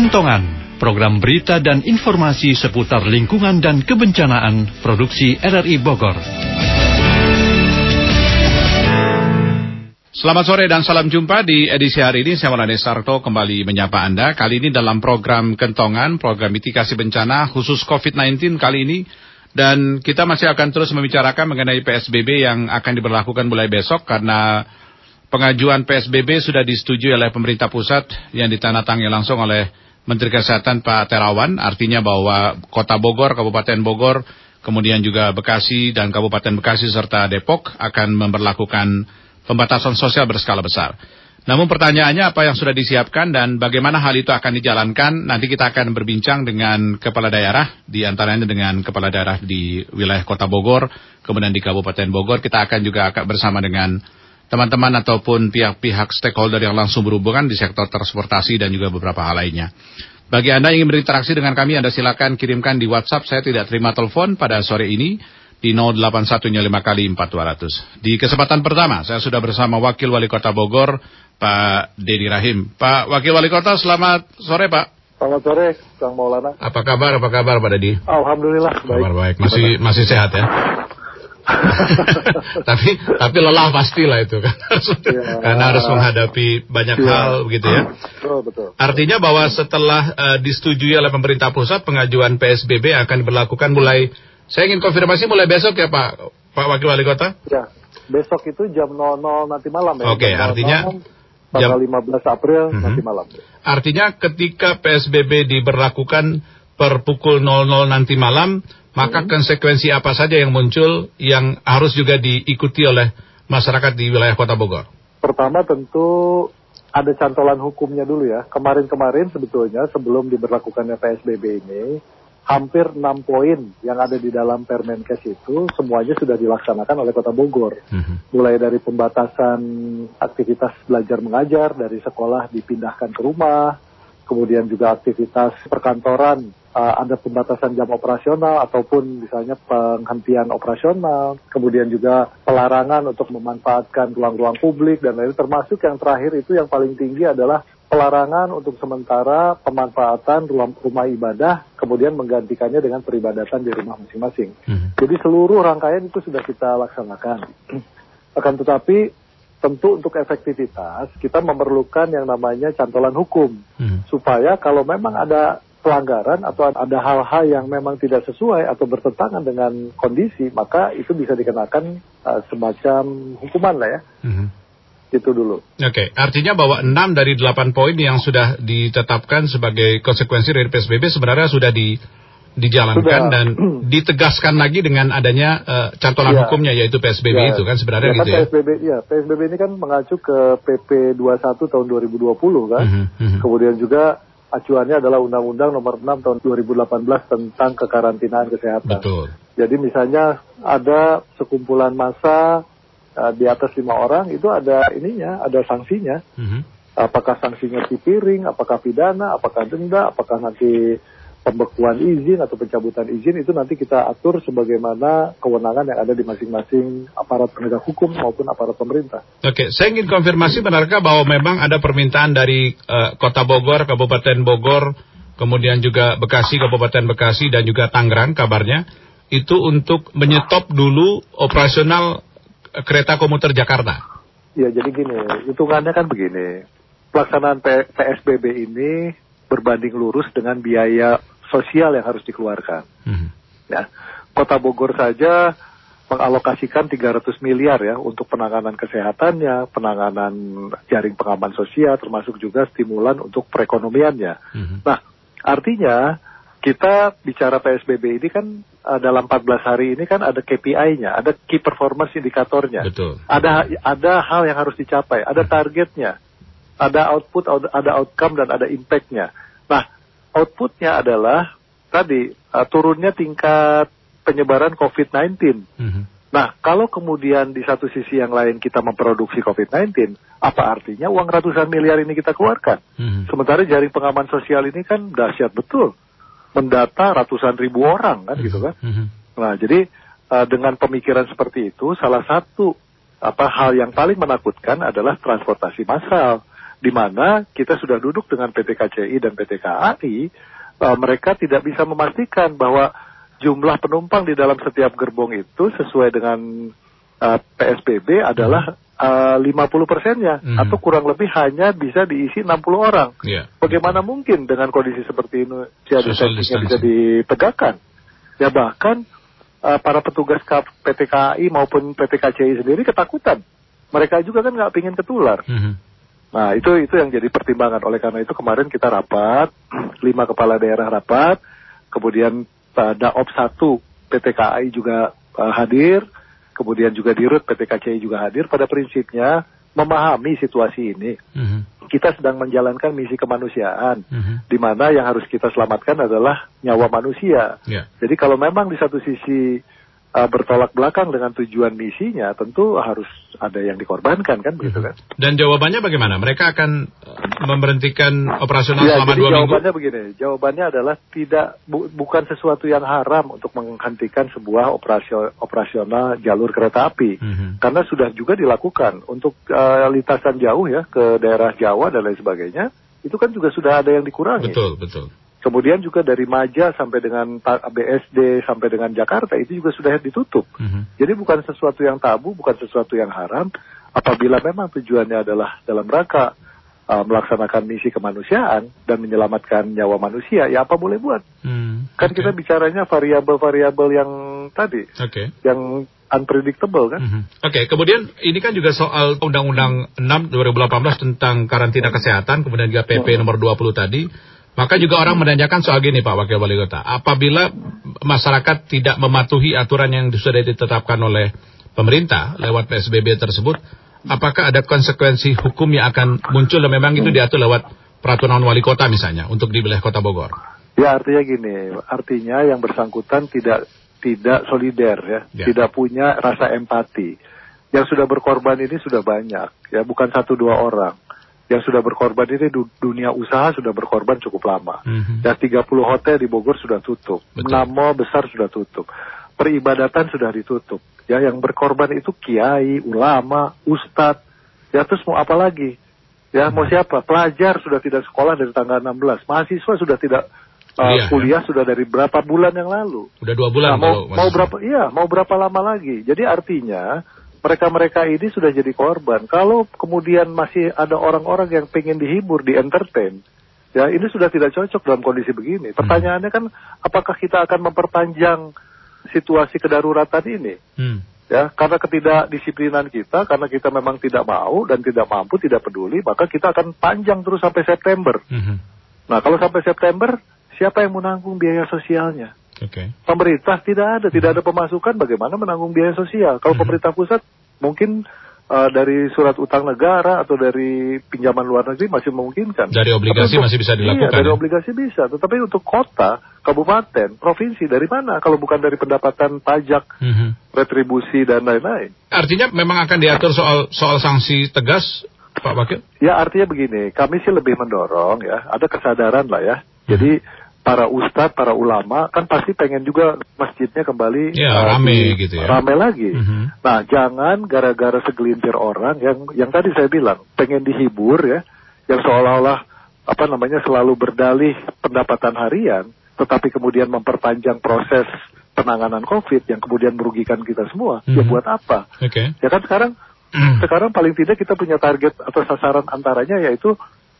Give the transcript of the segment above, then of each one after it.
Kentongan, program berita dan informasi seputar lingkungan dan kebencanaan produksi RRI Bogor. Selamat sore dan salam jumpa di edisi hari ini. Saya Maulana Sarto kembali menyapa Anda. Kali ini dalam program Kentongan, program mitigasi bencana khusus COVID-19 kali ini. Dan kita masih akan terus membicarakan mengenai PSBB yang akan diberlakukan mulai besok karena pengajuan PSBB sudah disetujui oleh pemerintah pusat yang ditandatangani langsung oleh Menteri Kesehatan Pak Terawan, artinya bahwa Kota Bogor, Kabupaten Bogor, kemudian juga Bekasi dan Kabupaten Bekasi serta Depok akan memperlakukan pembatasan sosial berskala besar. Namun pertanyaannya apa yang sudah disiapkan dan bagaimana hal itu akan dijalankan, nanti kita akan berbincang dengan kepala daerah, di antaranya dengan kepala daerah di wilayah Kota Bogor, kemudian di Kabupaten Bogor, kita akan juga bersama dengan teman-teman ataupun pihak-pihak stakeholder yang langsung berhubungan di sektor transportasi dan juga beberapa hal lainnya. Bagi Anda yang ingin berinteraksi dengan kami, Anda silakan kirimkan di WhatsApp. Saya tidak terima telepon pada sore ini di 081 kali 4200. Di kesempatan pertama, saya sudah bersama Wakil Wali Kota Bogor, Pak Dedi Rahim. Pak Wakil Wali Kota, selamat sore Pak. Selamat sore, Kang Maulana. Apa kabar? Apa kabar, Pak Dedi? Alhamdulillah, baik. Kabar baik. Masih masih sehat ya? tapi tapi lelah pastilah itu kan ya. karena harus menghadapi banyak ya. hal begitu ya. Betul betul. Artinya bahwa setelah uh, disetujui oleh pemerintah pusat pengajuan PSBB akan diberlakukan mulai saya ingin konfirmasi mulai besok ya Pak Pak Wakil Wali Kota. Ya. Besok itu jam 00 nanti malam ya. Oke, okay, artinya tanggal 15 April mhm. -huh. nanti malam. Artinya ketika PSBB diberlakukan per pukul 00 nanti malam maka hmm. konsekuensi apa saja yang muncul yang harus juga diikuti oleh masyarakat di wilayah Kota Bogor? Pertama tentu ada cantolan hukumnya dulu ya. Kemarin-kemarin sebetulnya sebelum diberlakukannya PSBB ini, hampir enam poin yang ada di dalam Permenkes itu semuanya sudah dilaksanakan oleh Kota Bogor. Hmm. Mulai dari pembatasan aktivitas belajar mengajar dari sekolah dipindahkan ke rumah, kemudian juga aktivitas perkantoran uh, ada pembatasan jam operasional ataupun misalnya penghentian operasional, kemudian juga pelarangan untuk memanfaatkan ruang-ruang publik dan lain termasuk yang terakhir itu yang paling tinggi adalah pelarangan untuk sementara pemanfaatan ruang rumah ibadah kemudian menggantikannya dengan peribadatan di rumah masing-masing. Hmm. Jadi seluruh rangkaian itu sudah kita laksanakan. Akan tetapi tentu untuk efektivitas kita memerlukan yang namanya cantolan hukum hmm. supaya kalau memang ada pelanggaran atau ada hal-hal yang memang tidak sesuai atau bertentangan dengan kondisi, maka itu bisa dikenakan uh, semacam hukuman lah ya. Mm-hmm. Itu dulu. Oke, okay. artinya bahwa 6 dari 8 poin yang sudah ditetapkan sebagai konsekuensi dari PSBB sebenarnya sudah di dijalankan sudah. dan ditegaskan lagi dengan adanya uh, cantolan ya. hukumnya yaitu PSBB ya. itu kan sebenarnya ya, gitu kan ya. PSBB ya, PSBB ini kan mengacu ke PP 21 tahun 2020 kan. Mm -hmm. Kemudian juga acuannya adalah Undang-Undang Nomor 6 Tahun 2018 tentang kekarantinaan kesehatan. Betul. Jadi misalnya ada sekumpulan massa uh, di atas lima orang itu ada ininya, ada sanksinya. Mm -hmm. Apakah sanksinya piring, apakah pidana, apakah denda, apakah nanti pembekuan izin atau pencabutan izin itu nanti kita atur sebagaimana kewenangan yang ada di masing-masing aparat penegak hukum maupun aparat pemerintah. Oke, saya ingin konfirmasi benarkah bahwa memang ada permintaan dari uh, Kota Bogor, Kabupaten Bogor, kemudian juga Bekasi, Kabupaten Bekasi dan juga Tangerang kabarnya itu untuk menyetop dulu operasional kereta komuter Jakarta. Ya, jadi gini, hitungannya kan begini. Pelaksanaan PSBB ini berbanding lurus dengan biaya sosial yang harus dikeluarkan. Hmm. Ya, Kota Bogor saja mengalokasikan 300 miliar ya untuk penanganan kesehatannya, penanganan jaring pengaman sosial, termasuk juga stimulan untuk perekonomiannya. Hmm. Nah, artinya kita bicara PSBB ini kan uh, dalam 14 hari ini kan ada KPI-nya, ada key performance indikatornya. Betul. Ada ada hal yang harus dicapai, ada hmm. targetnya ada output, ada outcome dan ada impact-nya. Outputnya adalah tadi uh, turunnya tingkat penyebaran COVID-19. Mm-hmm. Nah, kalau kemudian di satu sisi yang lain kita memproduksi COVID-19, apa artinya uang ratusan miliar ini kita keluarkan? Mm-hmm. Sementara jaring pengaman sosial ini kan dahsyat betul, mendata ratusan ribu orang kan mm-hmm. gitu kan? Mm-hmm. Nah, jadi uh, dengan pemikiran seperti itu, salah satu apa hal yang paling menakutkan adalah transportasi massal di mana kita sudah duduk dengan PT KCI dan PT KAI, uh, mereka tidak bisa memastikan bahwa jumlah penumpang di dalam setiap gerbong itu sesuai dengan uh, PSBB adalah uh, 50 persennya Mhm. atau kurang lebih hanya bisa diisi 60 orang. Ya. Bagaimana mungkin dengan kondisi seperti ini social distancing bisa ditegakkan? Ya bahkan uh, para petugas PT KAI maupun PT KCI sendiri ketakutan. Mereka juga kan nggak ingin ketular. Mhm. Nah itu itu yang jadi pertimbangan. Oleh karena itu kemarin kita rapat, lima kepala daerah rapat, kemudian uh, Daop 1 PT KAI juga uh, hadir, kemudian juga Dirut PT KCI juga hadir. Pada prinsipnya memahami situasi ini. Mhm. Kita sedang menjalankan misi kemanusiaan, Mhm. di mana yang harus kita selamatkan adalah nyawa manusia. Ya. Jadi kalau memang di satu sisi uh, bertolak belakang dengan tujuan misinya, tentu harus ada yang dikorbankan kan begitu kan? Dan jawabannya bagaimana? Mereka akan eh, memberhentikan operasional Ya, selama dua minggu? jawabannya begini, jawabannya adalah tidak bu- bukan sesuatu yang haram untuk menghentikan sebuah operasio- operasional jalur kereta api. Mhm. Karena sudah juga dilakukan untuk uh, lintasan jauh ya ke daerah Jawa dan lain sebagainya, itu kan juga sudah ada yang dikurangi. Betul, betul. Kemudian juga dari Maja sampai dengan BSD sampai dengan Jakarta itu juga sudah ditutup. Mhm. Jadi bukan sesuatu yang tabu, bukan sesuatu yang haram. Apabila memang tujuannya adalah dalam rangka uh, melaksanakan misi kemanusiaan dan menyelamatkan nyawa manusia, ya apa boleh buat. Hmm, Kan oke. kita bicaranya variabel-variabel yang tadi, Oke. yang unpredictable kan. Mhm. Oke, kemudian ini kan juga soal Undang-Undang 6 2018 tentang karantina kesehatan, kemudian juga PP nomor 20 tadi. Maka juga orang menanyakan soal gini Pak Wakil Wali Kota, apabila masyarakat tidak mematuhi aturan yang sudah ditetapkan oleh pemerintah lewat PSBB tersebut, apakah ada konsekuensi hukum yang akan muncul dan memang itu diatur lewat peraturan wali kota misalnya untuk di wilayah Kota Bogor? Ya artinya gini, artinya yang bersangkutan tidak tidak solider ya, Ya. tidak punya rasa empati. Yang sudah berkorban ini sudah banyak, ya bukan satu dua orang. Yang sudah berkorban ini du- dunia usaha sudah berkorban cukup lama. Mhm. Dan 30 hotel di Bogor sudah tutup, Betul. 6 mall besar sudah tutup, peribadatan sudah ditutup. Ya yang berkorban itu kiai, ulama, ustadz. Ya terus mau apa lagi? Ya mau Hmm. siapa? Pelajar sudah tidak sekolah dari tanggal 16. Mahasiswa sudah tidak uh, Kuliah, kuliah, sudah dari berapa bulan yang lalu. Udah dua bulan Nah, mau, kalau mau berapa? Iya, mau berapa lama lagi? Jadi artinya mereka-mereka ini sudah jadi korban. Kalau kemudian masih ada orang-orang yang pengen dihibur, di entertain, ya ini sudah tidak cocok dalam kondisi begini. Pertanyaannya kan, apakah kita akan memperpanjang situasi kedaruratan ini? Hmm. Ya, karena ketidakdisiplinan kita, karena kita memang tidak mau dan tidak mampu, tidak peduli, maka kita akan panjang terus sampai September. Mhm. Nah, kalau sampai September, siapa yang menanggung biaya sosialnya? Oke. Pemerintah tidak ada, tidak ada pemasukan, bagaimana menanggung biaya sosial? Kalau Mhm. pemerintah pusat mungkin uh, dari surat utang negara atau dari pinjaman luar negeri masih memungkinkan. Dari obligasi untuk- masih bisa dilakukan, Iya, dari ya? obligasi bisa. Tetapi untuk kota, kabupaten, provinsi dari mana? Kalau bukan dari pendapatan pajak, Mhm. retribusi dan lain-lain. Artinya memang akan diatur soal soal sanksi tegas, Pak Wakil? Ya artinya begini, kami sih lebih mendorong ya, ada kesadaran lah ya. Hmm. Jadi para ustadz, para ulama kan pasti pengen juga masjidnya kembali Ya, uh, rame gitu ya. Rame lagi. Mhm. Nah, jangan gara-gara segelintir orang yang yang tadi saya bilang pengen dihibur ya, yang seolah-olah apa namanya selalu berdalih pendapatan harian, tetapi kemudian memperpanjang proses penanganan COVID yang kemudian merugikan kita semua. Ya Mhm. buat apa? Oke. Ya kan sekarang sekarang paling tidak kita punya target atau sasaran antaranya yaitu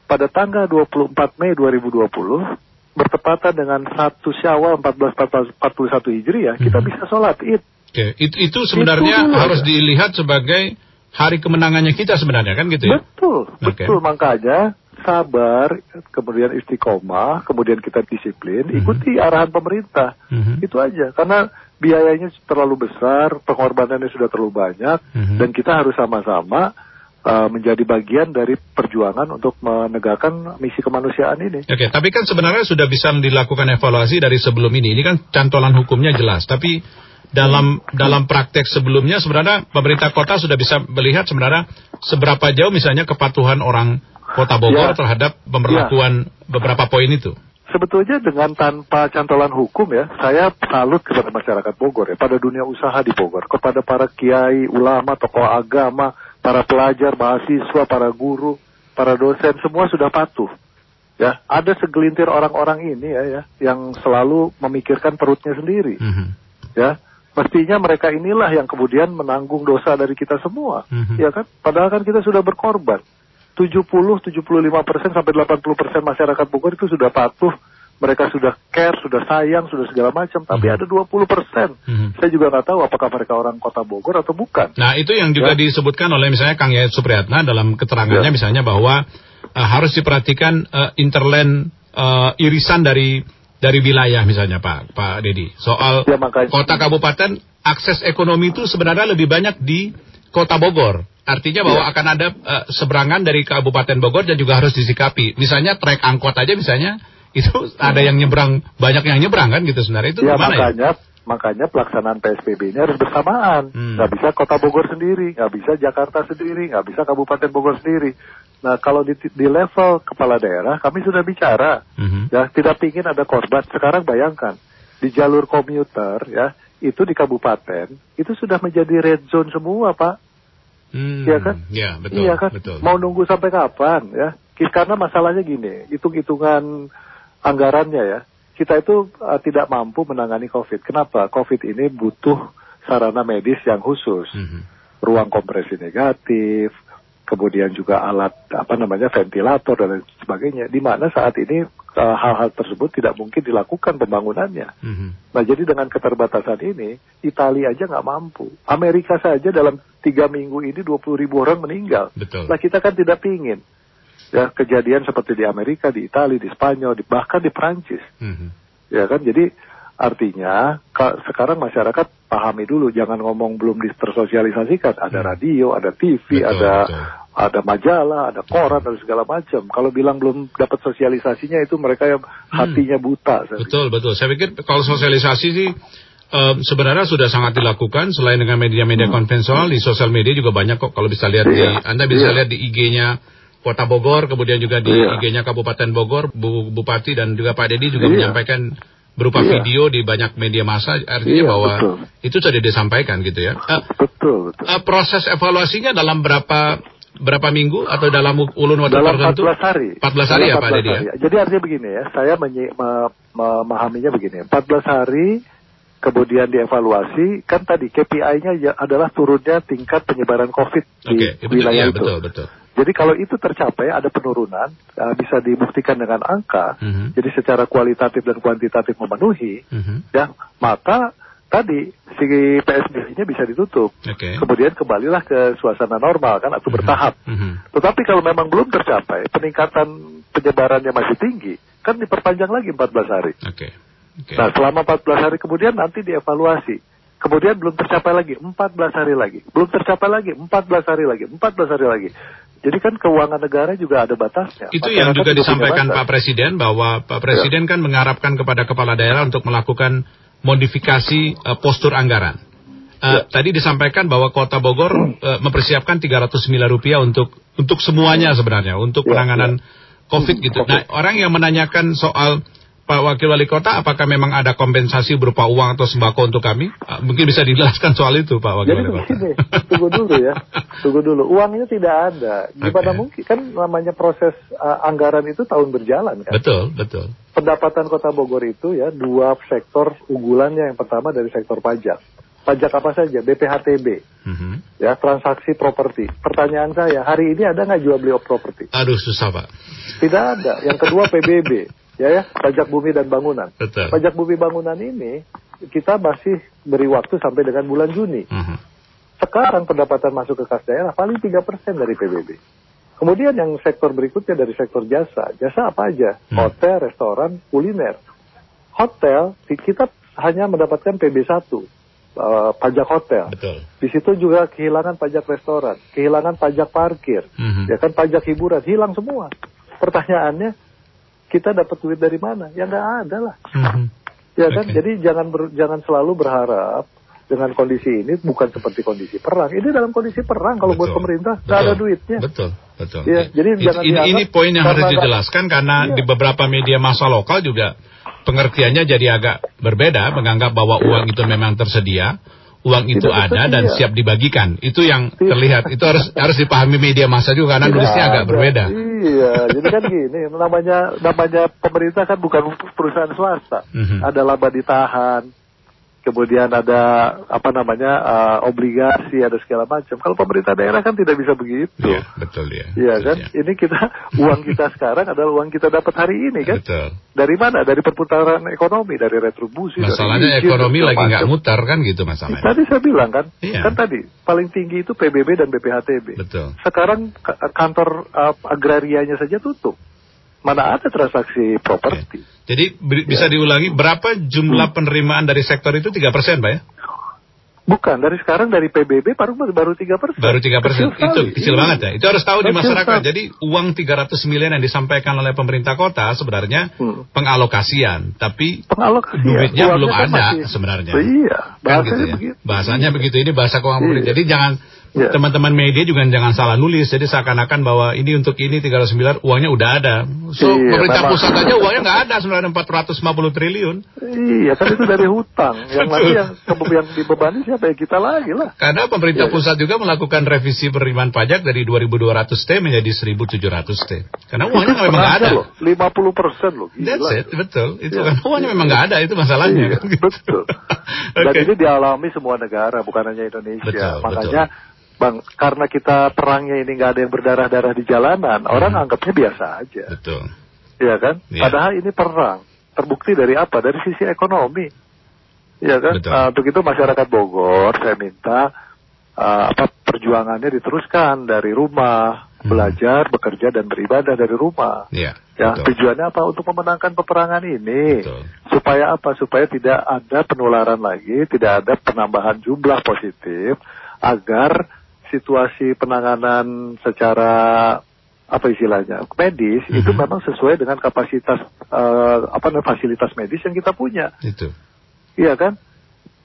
pada tanggal 24 Mei 2020 bertepatan dengan 1 Syawal 1441 Hijriah kita Mhm. bisa sholat Id. Oke, itu, itu sebenarnya dulu harus dilihat sebagai hari kemenangannya kita sebenarnya kan gitu ya? Betul, Oke. betul makanya sabar, kemudian istiqomah, kemudian kita disiplin, Mhm. ikuti arahan pemerintah. Mhm. Itu aja karena biayanya terlalu besar, pengorbanannya sudah terlalu banyak Mhm. dan kita harus sama-sama uh, menjadi bagian dari perjuangan untuk menegakkan misi kemanusiaan ini. Oke, tapi kan sebenarnya sudah bisa dilakukan evaluasi dari sebelum ini. Ini kan cantolan hukumnya jelas, tapi dalam dalam praktek sebelumnya sebenarnya pemerintah kota sudah bisa melihat sebenarnya seberapa jauh misalnya kepatuhan orang kota Bogor Ya. terhadap pemberlakuan beberapa poin itu. Sebetulnya dengan tanpa cantolan hukum ya, saya salut kepada masyarakat Bogor ya, pada dunia usaha di Bogor, kepada para kiai, ulama, tokoh agama, para pelajar, mahasiswa, para guru, para dosen semua sudah patuh. Ya, ada segelintir orang-orang ini ya, ya yang selalu memikirkan perutnya sendiri. Mhm. Ya, mestinya mereka inilah yang kemudian menanggung dosa dari kita semua. Mhm. Ya kan? Padahal kan kita sudah berkorban. 70, 75 persen sampai 80 persen masyarakat Bogor itu sudah patuh. Mereka sudah care, sudah sayang, sudah segala macam. Tapi Mhm. ada 20 persen. Mhm. Saya juga nggak tahu apakah mereka orang kota Bogor atau bukan. Nah itu yang juga Ya. disebutkan oleh misalnya Kang Yayat Supriyatna dalam keterangannya Ya. misalnya bahwa eh, harus diperhatikan eh, interland eh, irisan dari dari wilayah misalnya Pak Pak Dedi soal Ya, makanya- kota kabupaten akses ekonomi itu sebenarnya lebih banyak di kota Bogor. Artinya bahwa Ya. akan ada eh, seberangan dari Kabupaten Bogor dan juga harus disikapi. Misalnya trek angkot aja misalnya itu ada yang nyebrang banyak yang nyebrang kan gitu sebenarnya itu ya gimana ya? makanya makanya pelaksanaan PSBB ini harus bersamaan. Hmm. Nggak bisa kota Bogor sendiri, nggak bisa Jakarta sendiri, nggak bisa Kabupaten Bogor sendiri. Nah kalau di, di level kepala daerah kami sudah bicara, Mhm. ya tidak ingin ada korban. Sekarang bayangkan di jalur komuter ya itu di kabupaten itu sudah menjadi red zone semua pak. Hmm, Iya kan? Iya betul. iya kan? Betul. Mau nunggu sampai kapan ya? Karena masalahnya gini, hitung-hitungan anggarannya ya. Kita itu uh, tidak mampu menangani COVID. Kenapa? COVID ini butuh sarana medis yang khusus. Mhm. Ruang kompresi negatif, kemudian juga alat apa namanya ventilator dan lain sebagainya. Di mana saat ini uh, hal-hal tersebut tidak mungkin dilakukan pembangunannya. Mhm. Nah jadi dengan keterbatasan ini, Italia aja nggak mampu. Amerika saja dalam tiga minggu ini 20 ribu orang meninggal. Betul. Nah kita kan tidak pingin ya kejadian seperti di Amerika, di Italia, di Spanyol, di, bahkan di Prancis. Mhm. Ya kan jadi artinya ka- sekarang masyarakat pahami dulu, jangan ngomong belum tersosialisasikan. Ada radio, ada TV, Hmm. Betul, ada betul. ada majalah, ada koran, dan segala macam. Kalau bilang belum dapat sosialisasinya itu mereka yang hatinya buta. saya Hmm. Betul, betul. Saya pikir kalau sosialisasi sih em, sebenarnya sudah sangat dilakukan selain dengan media-media konvensional di sosial media juga banyak kok kalau bisa lihat di Hmm. Iya, Anda bisa iya. lihat di IG-nya Kota Bogor, kemudian juga di Iya. IG-nya Kabupaten Bogor, Bu Bupati dan juga Pak Dedi juga Iya. menyampaikan berupa Iya. video di banyak media massa artinya Iya, bahwa betul. itu sudah disampaikan gitu ya. Eh, Betul, betul. eh, proses evaluasinya dalam berapa berapa minggu atau dalam ulun waktu Dalam tertentu? 14 hari. 14 hari ya Dalam Pak 14 Dedi ya? Jadi artinya begini ya, saya menyi- me- memahaminya begini. 14 hari kemudian dievaluasi, kan tadi KPI-nya ya adalah turunnya tingkat penyebaran COVID di Oke, betul, wilayah iya, itu. betul, betul. Jadi kalau itu tercapai ada penurunan, uh, bisa dibuktikan dengan angka. Mhm. Jadi secara kualitatif dan kuantitatif memenuhi, Mhm. ya maka tadi si PSBB-nya bisa ditutup. Oke. Kemudian kembalilah ke suasana normal kan atau bertahap. Mhm. Tetapi kalau memang belum tercapai, peningkatan penyebarannya masih tinggi, kan diperpanjang lagi 14 hari. Oke. Oke. Nah, selama 14 hari kemudian nanti dievaluasi. Kemudian belum tercapai lagi, 14 hari lagi. Belum tercapai lagi, 14 hari lagi, 14 hari lagi. Jadi kan keuangan negara juga ada batasnya. Itu yang Masyarakat juga punya disampaikan. Pak Presiden bahwa Pak Presiden kan mengharapkan kepada kepala daerah untuk melakukan modifikasi eh, postur anggaran. Eh, Ya. Tadi disampaikan bahwa Kota Bogor eh, mempersiapkan 300 miliar rupiah untuk untuk semuanya sebenarnya untuk Ya, penanganan COVID Hmm, gitu. COVID. Nah orang yang menanyakan soal Pak Wakil Wali Kota, apakah memang ada kompensasi berupa uang atau sembako untuk kami? Eh, Mungkin bisa dijelaskan soal itu Pak Wakil Jadi Wali Kota. begini, tunggu dulu ya, tunggu dulu. Uangnya tidak ada. Gimana Oke. mungkin? Kan namanya proses uh, anggaran itu tahun berjalan kan. Betul, betul. Pendapatan Kota Bogor itu ya dua sektor unggulannya. Yang pertama dari sektor pajak. Pajak apa saja? BPHTB, Mhm. ya transaksi properti. Pertanyaan saya, hari ini ada nggak jual beli properti? Aduh susah Pak. Tidak ada. Yang kedua PBB, ya ya, pajak bumi dan bangunan. Betul. Pajak bumi bangunan ini kita masih beri waktu sampai dengan bulan Juni. Mhm. Sekarang pendapatan masuk ke kas daerah paling 3% dari PBB. Kemudian yang sektor berikutnya dari sektor jasa. Jasa apa aja? Hmm. Hotel, restoran, kuliner. Hotel kita hanya mendapatkan PB1, eh, pajak hotel. Betul. Di situ juga kehilangan pajak restoran, kehilangan pajak parkir, Mhm. ya kan pajak hiburan hilang semua. Pertanyaannya, kita dapat duit dari mana? Ya nggak ada lah. Mhm. Ya kan, Oke. jadi jangan ber- jangan selalu berharap dengan kondisi ini bukan seperti kondisi perang. Ini dalam kondisi perang kalau buat Betul. pemerintah nggak ada duitnya. Betul, betul. Iya, jadi ini, jangan ini, ini poin yang harus dijelaskan karena Iya. di beberapa media massa lokal juga pengertiannya jadi agak berbeda, menganggap bahwa uang itu memang tersedia uang itu Tidak ada dan siap dibagikan. Itu yang Tidak. terlihat. Itu harus harus dipahami media massa juga karena Tidak nulisnya agak ada. berbeda. Iya, jadi kan gini, namanya namanya pemerintah kan bukan perusahaan swasta. Mhm. Ada laba ditahan, kemudian ada apa namanya eh, obligasi, ada segala macam. Kalau pemerintah daerah kan tidak bisa begitu. Iya, betul ya. Iya Betul, kan? ya. Ini kita uang kita sekarang adalah uang kita dapat hari ini kan? Betul. Dari mana? Dari perputaran ekonomi, dari retribusi. dari Masalahnya izin, ekonomi lagi nggak muter kan gitu masalahnya. Tadi saya bilang kan, Iya. kan tadi paling tinggi itu PBB dan BPHTB. Betul. Sekarang ka- kantor uh, agrarianya saja tutup. Mana ada transaksi properti? Jadi bi- bisa Ya. diulangi berapa jumlah penerimaan dari sektor itu 3% Pak ya? Bukan dari sekarang dari PBB baru baru tiga persen. Baru 3%. Itu kecil banget ya. Itu harus tahu di Kecil masyarakat. sekali. Jadi uang 300 miliar yang disampaikan oleh pemerintah kota sebenarnya Hmm. pengalokasian, tapi Pengalokasian. duitnya Uangnya belum kan ada masih- sebenarnya. Iya, Kan bahasanya gitu ya. begitu. Bahasanya begitu. Ini bahasa keuangan Iya. Jadi jangan Iya. teman-teman media juga jangan salah nulis. Jadi seakan-akan bahwa ini untuk ini 300 miliar uangnya udah ada. So Iya, pemerintah memang. pusat aja uangnya nggak ada sebenarnya 450 triliun. Iya, kan itu dari hutang. Yang Betul. nanti yang kemudian dibebani siapa ya kita lagi lah. Karena pemerintah Iya, pusat juga melakukan revisi penerimaan pajak dari 2.200 T menjadi 1.700 T. Karena uangnya Itu memang nggak ada. loh, 50 persen loh. Gila. That's it, betul. Itu Iya. kan uangnya memang nggak ada, itu masalahnya. Iya, kan betul. Dan Oke. ini dialami semua negara, bukan hanya Indonesia. Betul, Makanya, Bang, karena kita perangnya ini nggak ada yang berdarah-darah di jalanan, orang Hmm. anggapnya biasa aja. Betul. Iya kan? Iya. Padahal ini perang. Terbukti dari apa? Dari sisi ekonomi. Iya kan? Betul. Nah, untuk itu masyarakat Bogor, saya minta uh, apa perjuangannya diteruskan dari rumah, Hmm. belajar, bekerja dan beribadah dari rumah. Iya. Ya, betul. tujuannya apa? Untuk memenangkan peperangan ini. Betul. Supaya apa? Supaya tidak ada penularan lagi, tidak ada penambahan jumlah positif, agar situasi penanganan secara apa istilahnya medis itu Mhm. memang sesuai dengan kapasitas eh, apa namanya fasilitas medis yang kita punya, Itu. iya kan?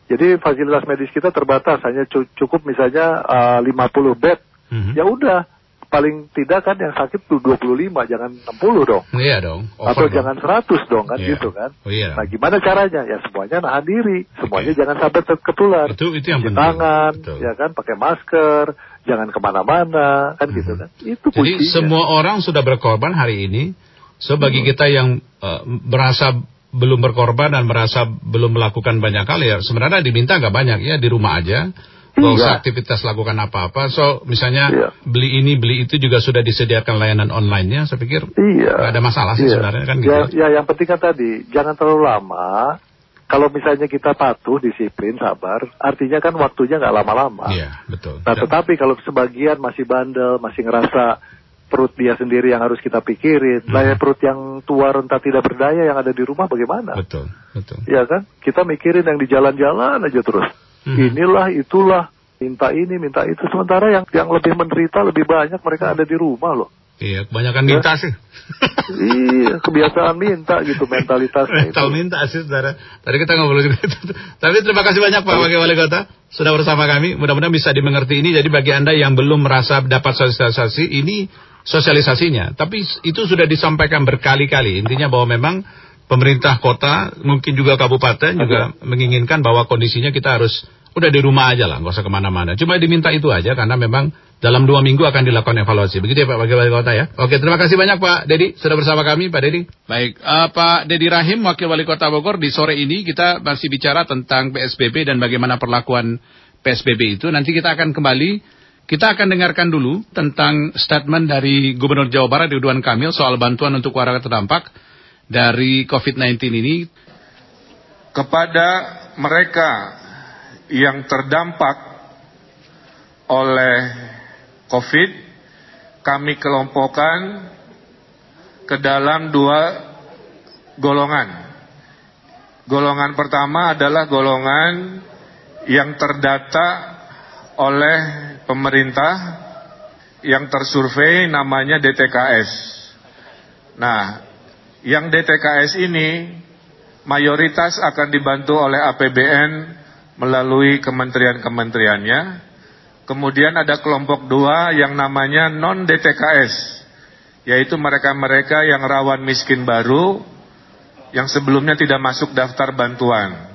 Jadi fasilitas medis kita terbatas, hanya cu- cukup misalnya eh, 50 bed, Mhm. ya udah paling tidak kan yang sakit tuh 25, jangan 60 dong Iya dong. atau over dong. jangan 100 dong kan Iya. gitu kan. Oh, iya. Nah gimana caranya? Ya semuanya nahan diri, semuanya Oke. jangan sampai ter- ketular. Itu itu yang penting. tangan, Betul. ya kan, pakai masker, jangan ke mana-mana, kan gitu kan. Itu Jadi kuncinya. semua orang sudah berkorban hari ini. So bagi Hmm. kita yang eh, merasa belum berkorban dan merasa belum melakukan banyak hal ya sebenarnya diminta nggak banyak ya di rumah aja. Nggak Iya. usah aktivitas lakukan apa-apa. So misalnya Iya. beli ini beli itu juga sudah disediakan layanan online-nya. Saya pikir Iya. ada masalah sih Iya. sebenarnya kan gitu. Ya, ya yang penting kan tadi jangan terlalu lama. Kalau misalnya kita patuh, disiplin, sabar, artinya kan waktunya nggak lama-lama. Iya betul. Nah, tetapi kalau sebagian masih bandel, masih ngerasa perut dia sendiri yang harus kita pikirin, Hmm. lah ya perut yang tua renta tidak berdaya yang ada di rumah bagaimana? Betul betul. Iya kan? Kita mikirin yang di jalan-jalan aja terus. Mhm. Inilah, itulah, minta ini, minta itu. Sementara yang yang lebih menderita lebih banyak mereka ada di rumah loh. Iya kebanyakan Ya. minta sih. iya, kebiasaan minta gitu mentalitasnya Mental itu. minta sih saudara. Tadi kita ngobrol gitu. Tapi terima kasih banyak Pak Wakil Wali Kota sudah bersama kami. Mudah-mudahan bisa dimengerti ini. Jadi bagi anda yang belum merasa dapat sosialisasi ini sosialisasinya. Tapi itu sudah disampaikan berkali-kali. Intinya bahwa memang pemerintah kota mungkin juga kabupaten juga menginginkan bahwa kondisinya kita harus udah di rumah aja lah, nggak usah ke mana-mana. Cuma diminta itu aja karena memang dalam dua minggu akan dilakukan evaluasi. Begitu ya Pak Wakil Wali Kota ya. Oke, terima kasih banyak Pak Dedi sudah bersama kami Pak Dedi. Baik, eh, Pak Dedi Rahim Wakil Wali Kota Bogor di sore ini kita masih bicara tentang PSBB dan bagaimana perlakuan PSBB itu. Nanti kita akan kembali kita akan dengarkan dulu tentang statement dari Gubernur Jawa Barat Ridwan Kamil soal bantuan untuk warga terdampak dari COVID-19 ini. kepada mereka yang terdampak oleh COVID, kami kelompokkan ke dalam dua golongan. Golongan pertama adalah golongan yang terdata oleh pemerintah yang tersurvei namanya DTKS. Nah, yang DTKS ini mayoritas akan dibantu oleh APBN melalui kementerian-kementeriannya. Kemudian ada kelompok dua yang namanya non-DTKS, yaitu mereka-mereka yang rawan miskin baru, yang sebelumnya tidak masuk daftar bantuan.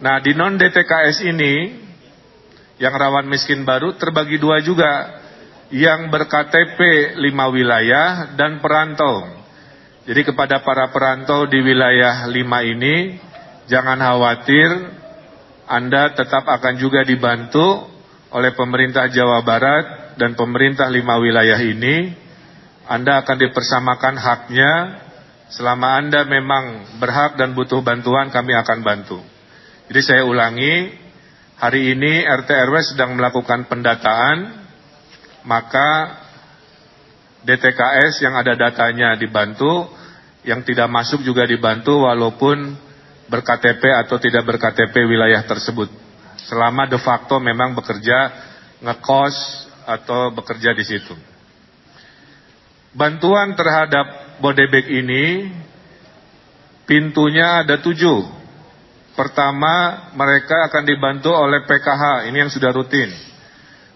Nah, di non-DTKS ini, yang rawan miskin baru terbagi dua juga, yang berKTP lima wilayah dan perantau. Jadi kepada para perantau di wilayah lima ini, jangan khawatir, Anda tetap akan juga dibantu oleh pemerintah Jawa Barat dan pemerintah lima wilayah ini. Anda akan dipersamakan haknya, selama Anda memang berhak dan butuh bantuan, kami akan bantu. Jadi saya ulangi, hari ini RT RW sedang melakukan pendataan, maka DTKS yang ada datanya dibantu, yang tidak masuk juga dibantu walaupun berKTP atau tidak berKTP wilayah tersebut. Selama de facto memang bekerja ngekos atau bekerja di situ. Bantuan terhadap Bodebek ini pintunya ada tujuh. Pertama, mereka akan dibantu oleh PKH, ini yang sudah rutin.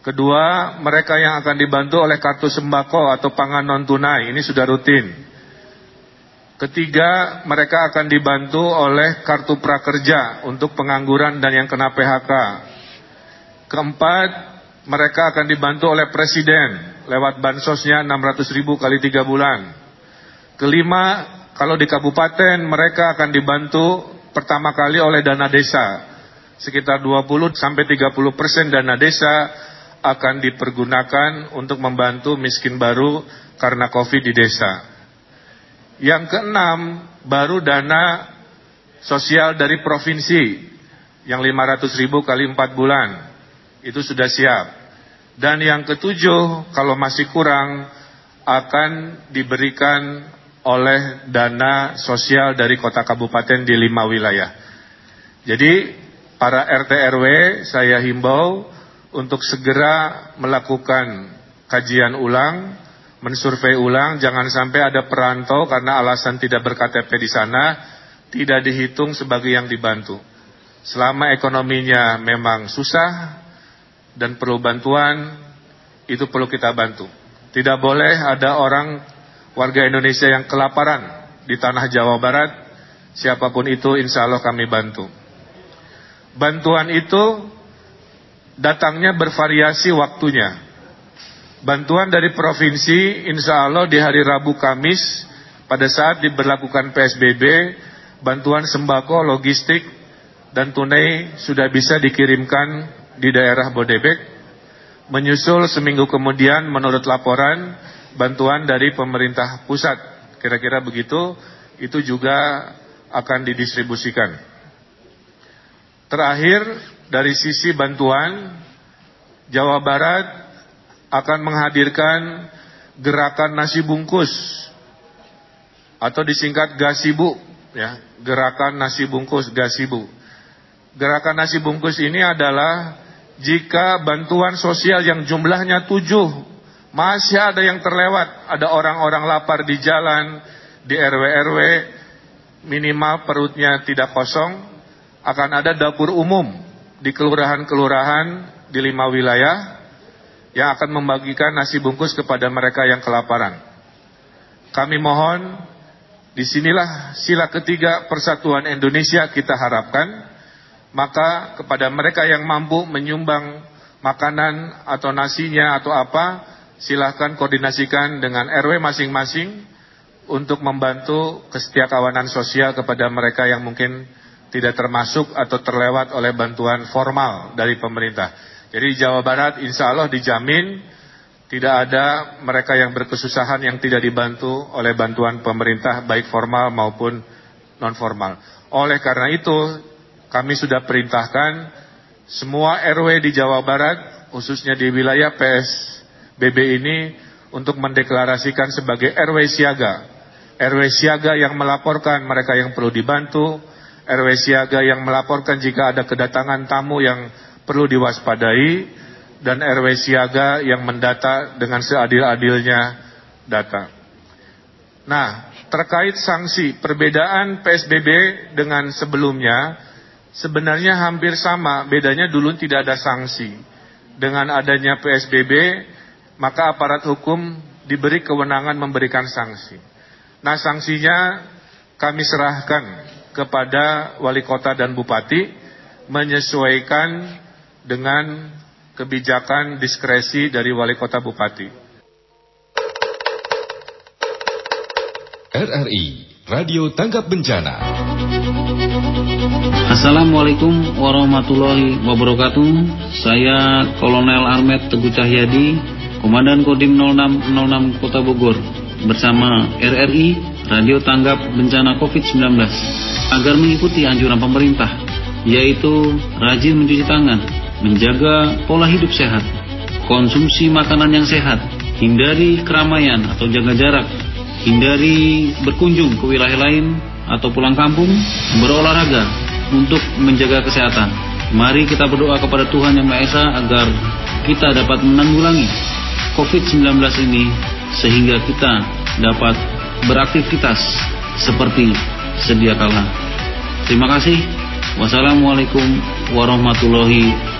Kedua, mereka yang akan dibantu oleh kartu sembako atau pangan non tunai, ini sudah rutin. Ketiga, mereka akan dibantu oleh kartu prakerja untuk pengangguran dan yang kena PHK. Keempat, mereka akan dibantu oleh presiden lewat bansosnya 600 ribu kali 3 bulan. Kelima, kalau di kabupaten mereka akan dibantu pertama kali oleh dana desa. Sekitar 20 sampai 30 persen dana desa akan dipergunakan untuk membantu miskin baru karena COVID di desa. Yang keenam, baru dana sosial dari provinsi yang 500 ribu kali 4 bulan. Itu sudah siap. Dan yang ketujuh, kalau masih kurang, akan diberikan oleh dana sosial dari kota kabupaten di lima wilayah. Jadi para RT RW saya himbau untuk segera melakukan kajian ulang, mensurvei ulang, jangan sampai ada perantau karena alasan tidak berKTP di sana tidak dihitung sebagai yang dibantu. Selama ekonominya memang susah dan perlu bantuan, itu perlu kita bantu. Tidak boleh ada orang warga Indonesia yang kelaparan di tanah Jawa Barat, siapa pun itu insya Allah kami bantu. Bantuan itu datangnya bervariasi waktunya. Bantuan dari provinsi insya Allah di hari Rabu Kamis pada saat diberlakukan PSBB, bantuan sembako, logistik, dan tunai sudah bisa dikirimkan di daerah Bodebek. Menyusul seminggu kemudian menurut laporan bantuan dari pemerintah pusat. Kira-kira begitu, itu juga akan didistribusikan. Terakhir, dari sisi bantuan, Jawa Barat akan menghadirkan gerakan nasi bungkus. Atau disingkat gasibu ya gerakan nasi bungkus gasibu. Gerakan nasi bungkus ini adalah jika bantuan sosial yang jumlahnya tujuh masih ada yang terlewat, ada orang-orang lapar di jalan, di RW-RW, minimal perutnya tidak kosong, akan ada dapur umum di kelurahan-kelurahan di lima wilayah yang akan membagikan nasi bungkus kepada mereka yang kelaparan. Kami mohon, di sinilah sila ketiga persatuan Indonesia kita harapkan, maka kepada mereka yang mampu menyumbang makanan atau nasinya atau apa, silahkan koordinasikan dengan RW masing-masing untuk membantu kesetiakawanan sosial kepada mereka yang mungkin tidak termasuk atau terlewat oleh bantuan formal dari pemerintah. Jadi Jawa Barat insya Allah dijamin tidak ada mereka yang berkesusahan yang tidak dibantu oleh bantuan pemerintah baik formal maupun non formal. Oleh karena itu kami sudah perintahkan semua RW di Jawa Barat khususnya di wilayah PS BB ini untuk mendeklarasikan sebagai RW siaga. RW siaga yang melaporkan mereka yang perlu dibantu, RW siaga yang melaporkan jika ada kedatangan tamu yang perlu diwaspadai, dan RW siaga yang mendata dengan seadil-adilnya data. Nah, terkait sanksi, perbedaan PSBB dengan sebelumnya sebenarnya hampir sama, bedanya dulu tidak ada sanksi. Dengan adanya PSBB, maka aparat hukum diberi kewenangan memberikan sanksi. Nah, sanksinya kami serahkan kepada wali kota dan bupati menyesuaikan dengan kebijakan diskresi dari wali kota bupati. RRI Radio Tanggap Bencana. Assalamualaikum warahmatullahi wabarakatuh. Saya Kolonel Armet Teguh Cahyadi, Komandan Kodim 0606 Kota Bogor, bersama RRI Radio Tanggap Bencana COVID-19 agar mengikuti anjuran pemerintah, yaitu rajin mencuci tangan, menjaga pola hidup sehat, konsumsi makanan yang sehat, hindari keramaian atau jaga jarak, hindari berkunjung ke wilayah lain atau pulang kampung, berolahraga untuk menjaga kesehatan. Mari kita berdoa kepada Tuhan Yang Maha Esa agar kita dapat menanggulangi COVID-19 ini sehingga kita dapat beraktivitas seperti sedia kala. Terima kasih. Wassalamualaikum warahmatullahi wabarakatuh.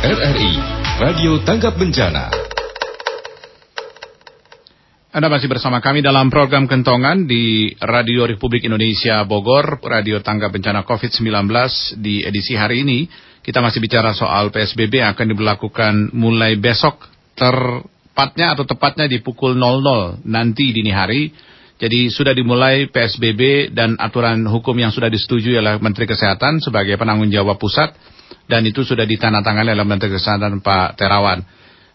RRI Radio Tanggap Bencana. Anda masih bersama kami dalam program Kentongan di Radio Republik Indonesia Bogor, Radio Tangga Bencana COVID-19 di edisi hari ini. Kita masih bicara soal PSBB yang akan diberlakukan mulai besok terpatnya atau tepatnya di pukul 00 nanti dini hari. Jadi sudah dimulai PSBB dan aturan hukum yang sudah disetujui oleh Menteri Kesehatan sebagai penanggung jawab pusat dan itu sudah ditandatangani oleh Menteri Kesehatan Pak Terawan.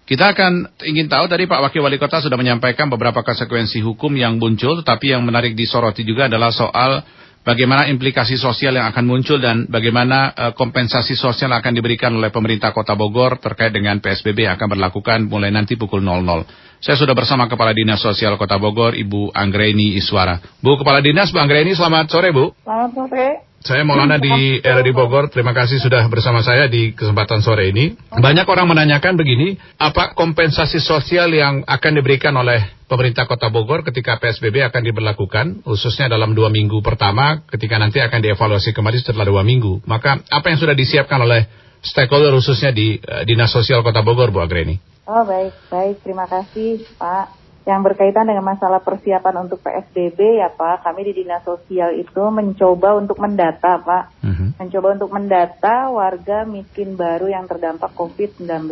Kita akan ingin tahu tadi Pak Wakil Wali Kota sudah menyampaikan beberapa konsekuensi hukum yang muncul, tetapi yang menarik disoroti juga adalah soal bagaimana implikasi sosial yang akan muncul dan bagaimana uh, kompensasi sosial yang akan diberikan oleh pemerintah Kota Bogor terkait dengan PSBB yang akan berlakukan mulai nanti pukul 00. Saya sudah bersama Kepala Dinas Sosial Kota Bogor, Ibu Anggreni Iswara. Bu Kepala Dinas, Bu Anggreni, selamat sore Bu. Selamat sore. Saya Maulana di RRI Bogor. Terima kasih sudah bersama saya di kesempatan sore ini. Banyak orang menanyakan begini, apa kompensasi sosial yang akan diberikan oleh pemerintah Kota Bogor ketika PSBB akan diberlakukan, khususnya dalam dua minggu pertama, ketika nanti akan dievaluasi kembali setelah dua minggu. Maka apa yang sudah disiapkan oleh stakeholder khususnya di uh, Dinas Sosial Kota Bogor, Bu Agreni? Oh baik, baik. Terima kasih Pak yang berkaitan dengan masalah persiapan untuk PSBB ya Pak, kami di Dinas Sosial itu mencoba untuk mendata Pak, uh-huh. mencoba untuk mendata warga miskin baru yang terdampak COVID-19.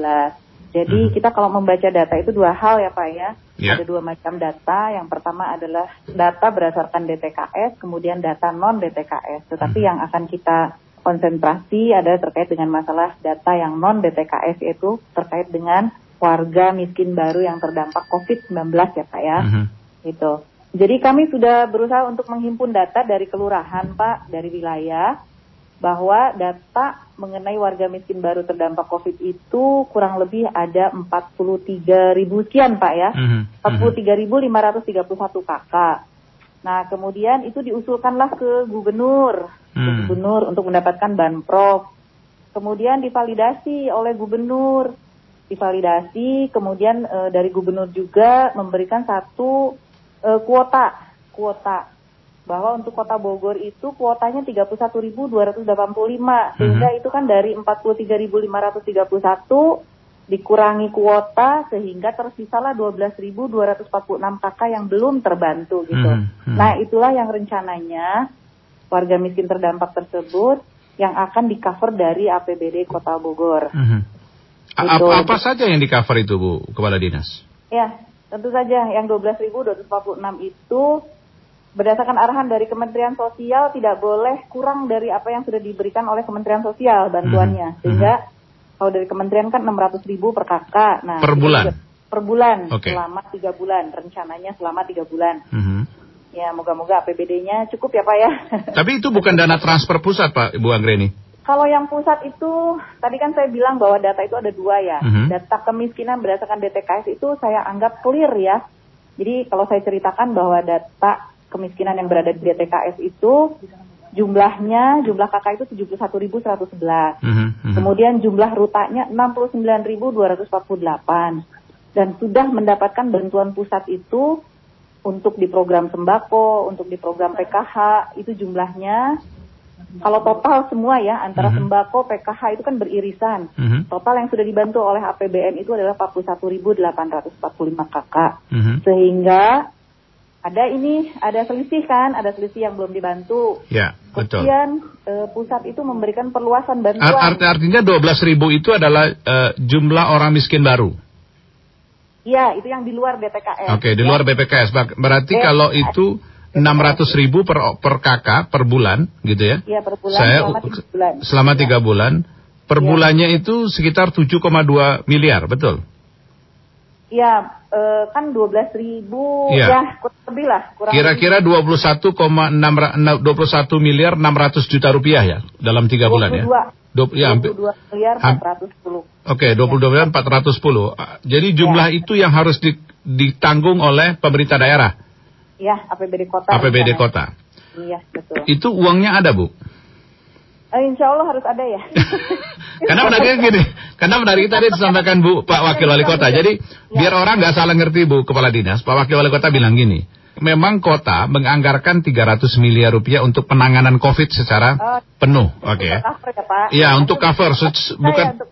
Jadi uh-huh. kita kalau membaca data itu dua hal ya Pak ya, yeah. ada dua macam data. Yang pertama adalah data berdasarkan DTKS, kemudian data non DTKS. Tetapi uh-huh. yang akan kita konsentrasi adalah terkait dengan masalah data yang non DTKS itu terkait dengan warga miskin baru yang terdampak COVID-19 ya Pak ya. Mm-hmm. Gitu. Jadi kami sudah berusaha untuk menghimpun data dari kelurahan Pak, dari wilayah, bahwa data mengenai warga miskin baru terdampak COVID itu kurang lebih ada 43 ribu sekian Pak ya. Mm-hmm. 43.531 kakak. Nah kemudian itu diusulkanlah ke gubernur, mm. ke gubernur untuk mendapatkan banprov. Kemudian divalidasi oleh gubernur divalidasi, kemudian e, dari gubernur juga memberikan satu e, kuota, kuota bahwa untuk kota Bogor itu kuotanya 31.285 sehingga mm -hmm. itu kan dari 43.531 dikurangi kuota sehingga tersisalah 12.246 kakak yang belum terbantu gitu. Mm -hmm. Nah, itulah yang rencananya warga miskin terdampak tersebut yang akan di cover dari APBD Kota Bogor. Mm -hmm. Apa, apa saja yang di cover itu Bu, Kepala Dinas? Ya, tentu saja yang 12.246 itu berdasarkan arahan dari Kementerian Sosial tidak boleh kurang dari apa yang sudah diberikan oleh Kementerian Sosial bantuannya. Hmm. Sehingga hmm. kalau dari Kementerian kan 600 ribu per kakak. Nah, per bulan? Per bulan okay. selama tiga bulan. Rencananya selama tiga bulan. Hmm. Ya, moga-moga APBD-nya cukup ya Pak ya. Tapi itu bukan dana transfer pusat Pak, Ibu Anggreni? Kalau yang pusat itu, tadi kan saya bilang bahwa data itu ada dua ya. Mm-hmm. Data kemiskinan berdasarkan DTKS itu saya anggap clear ya. Jadi kalau saya ceritakan bahwa data kemiskinan yang berada di DTKS itu jumlahnya, jumlah kakak itu 71.111. Mm-hmm. Kemudian jumlah rutanya 69.248. Dan sudah mendapatkan bantuan pusat itu untuk di program sembako, untuk di program PKH, itu jumlahnya kalau total semua ya antara mm -hmm. sembako PKH itu kan beririsan. Mm -hmm. Total yang sudah dibantu oleh APBN itu adalah 41.845 kakak. Mm -hmm. Sehingga ada ini, ada selisih kan, ada selisih yang belum dibantu. Ya, betul. Kemudian eh, pusat itu memberikan perluasan bantuan. Art, art, artinya 12 ribu itu adalah uh, jumlah orang miskin baru. Iya, itu yang di luar BPKS. Oke, di ya. luar BPKS. Ber- Berarti BPKS. kalau itu 600 ribu per, per kakak per bulan, gitu ya? Iya, per bulan Saya selama tiga bulan. selama tiga bulan, per Iya. bulannya itu sekitar 7,2 miliar, betul? Iya, eh, kan 12 ribu, Iya. ya kurang lebih lah. Kurang Kira-kira 21,6 ra- na- 21 miliar 600 juta rupiah ya dalam tiga bulan ya. 22. Dua- ya, hampir- 22 miliar Ham- 410. Oke, 22 miliar 410. Ah, Jadi jumlah Ya. itu yang harus di- ditanggung oleh pemerintah daerah, Ya, APBD kota. APBD rencananya. kota. Iya, betul. Itu uangnya ada, Bu? Eh, insya Allah harus ada ya. Karena menariknya gini, karena menarik tadi disampaikan Bu Pak Wakil Wali Kota. Jadi biar orang nggak salah ngerti Bu Kepala Dinas, Pak Wakil Wali Kota bilang gini, memang kota menganggarkan 300 miliar rupiah untuk penanganan COVID secara Oh, penuh, oke? Cover ya, Pak. Iya, untuk cover, bukan untuk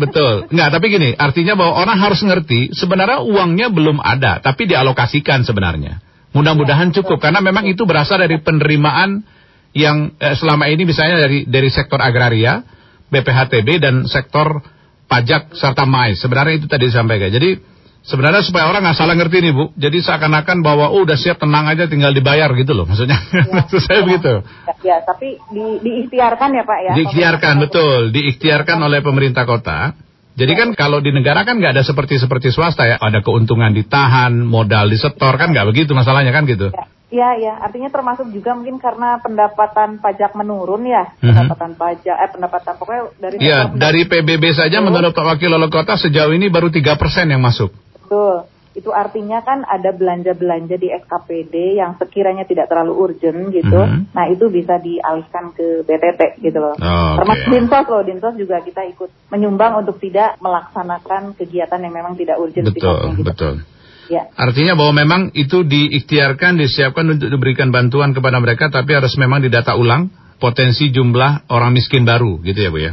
betul. Nggak, tapi gini, artinya bahwa orang harus ngerti sebenarnya uangnya belum ada, tapi dialokasikan sebenarnya. Mudah-mudahan cukup karena memang itu berasal dari penerimaan yang eh, selama ini misalnya dari dari sektor agraria, BPHTB dan sektor pajak serta MAI. Sebenarnya itu tadi disampaikan. Jadi sebenarnya supaya orang nggak salah ngerti nih Bu. Jadi seakan-akan bahwa oh udah siap tenang aja tinggal dibayar gitu loh maksudnya. Maksud saya begitu. Ya, tapi di, diikhtiarkan ya Pak ya. Diikhtiarkan betul, diikhtiarkan oleh pemerintah kota. Jadi kan kalau di negara kan nggak ada seperti seperti swasta ya, ada keuntungan ditahan, modal disetor kan nggak begitu masalahnya kan gitu. Iya, ya. Artinya termasuk juga mungkin karena pendapatan pajak menurun ya. Mhm. Pendapatan pajak, eh pendapatan pokoknya dari Iya, dari PBB saja menurut Pak Wakil Wali Kota sejauh ini baru 3% yang masuk. Betul. Itu artinya kan ada belanja-belanja di SKPD yang sekiranya tidak terlalu urgent gitu. Mhm. Nah, itu bisa dialihkan ke BTT gitu loh. Oh. Termasuk Dinsos loh, Dinsos juga kita ikut menyumbang untuk tidak melaksanakan kegiatan yang memang tidak urgent Betul, sifatnya gitu. betul. Ya. Artinya bahwa memang itu diikhtiarkan, disiapkan untuk diberikan bantuan kepada mereka, tapi harus memang didata ulang potensi jumlah orang miskin baru, gitu ya Bu ya?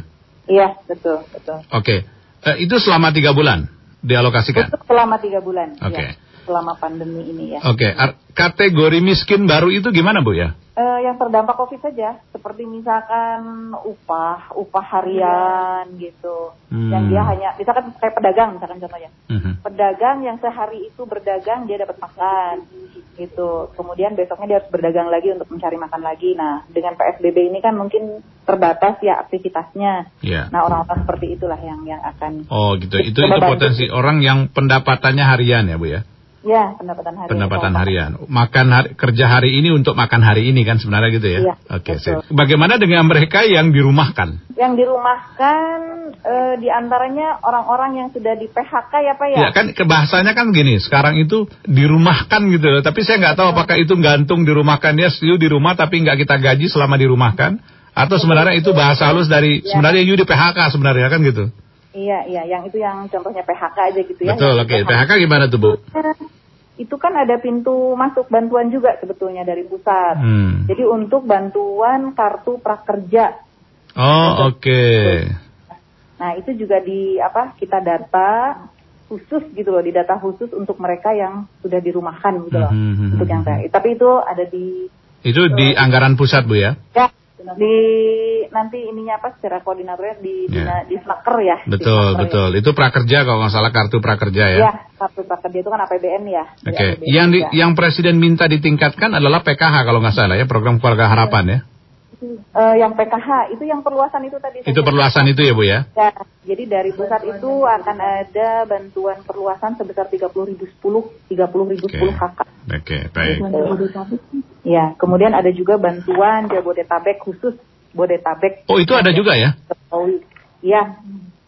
Iya, betul, betul. Oke, Eh, itu selama tiga bulan dialokasikan. Untuk selama tiga bulan. Oke. ya. Selama pandemi ini ya. Oke, ar- kategori miskin baru itu gimana Bu ya? Eh, yang terdampak COVID saja, seperti misalkan upah, upah harian gitu, Hmm. yang dia hanya, misalkan kayak pedagang, misalkan contohnya, Mhm. pedagang yang sehari itu berdagang dia dapat makan, gitu. Kemudian besoknya dia harus berdagang lagi untuk mencari makan lagi. Nah, dengan PSBB ini kan mungkin terbatas ya aktivitasnya. Ya. Nah, orang-orang seperti itulah yang yang akan, Oh gitu, itu itu potensi orang yang pendapatannya harian ya Bu ya? Ya pendapatan harian. Pendapatan harian. Makan hari, kerja hari ini untuk makan hari ini kan sebenarnya gitu ya? Iya, Oke, sip. Bagaimana dengan mereka yang dirumahkan? Yang dirumahkan eh, di antaranya orang-orang yang sudah di PHK ya Pak ya? Ya kan kebahasanya kan gini, sekarang itu dirumahkan gitu loh. Tapi saya nggak tahu apakah itu gantung dirumahkan dia setuju di rumah tapi nggak kita gaji selama dirumahkan atau sebenarnya itu bahasa halus dari Ya. sebenarnya you di PHK sebenarnya kan gitu. Iya, iya, yang itu yang contohnya PHK aja gitu ya. Betul, oke. PHK. PHK gimana tuh, Bu? Itu kan ada pintu masuk bantuan juga sebetulnya dari pusat. Hmm. Jadi untuk bantuan kartu prakerja. Oh, oke. Nah, itu juga di apa? Kita data khusus gitu loh, di data khusus untuk mereka yang sudah dirumahkan gitu loh. Hmm, hmm, Untuk hmm, yang saya. Tapi itu ada di Itu di anggaran pusat, Bu ya? ya di nanti ininya apa secara koordinatornya di Ya. di, di Snaker ya. Di Betul, Snaker ya. betul. Itu prakerja kalau nggak salah kartu prakerja ya. Ya, kartu prakerja itu kan APBN ya. Di Oke, APBN yang di, yang presiden minta ditingkatkan adalah PKH kalau nggak salah ya, program keluarga harapan ya. Eh, yang PKH itu yang perluasan itu tadi. Itu perluasan itu ya Bu ya. Ya, jadi dari pusat itu akan ada bantuan perluasan sebesar 30.010 30.010 Oke. kakak. Oke, baik. Ya, kemudian ada juga bantuan Jabodetabek khusus Bodetabek. Oh, itu ada juga ya? Jokowi. Iya.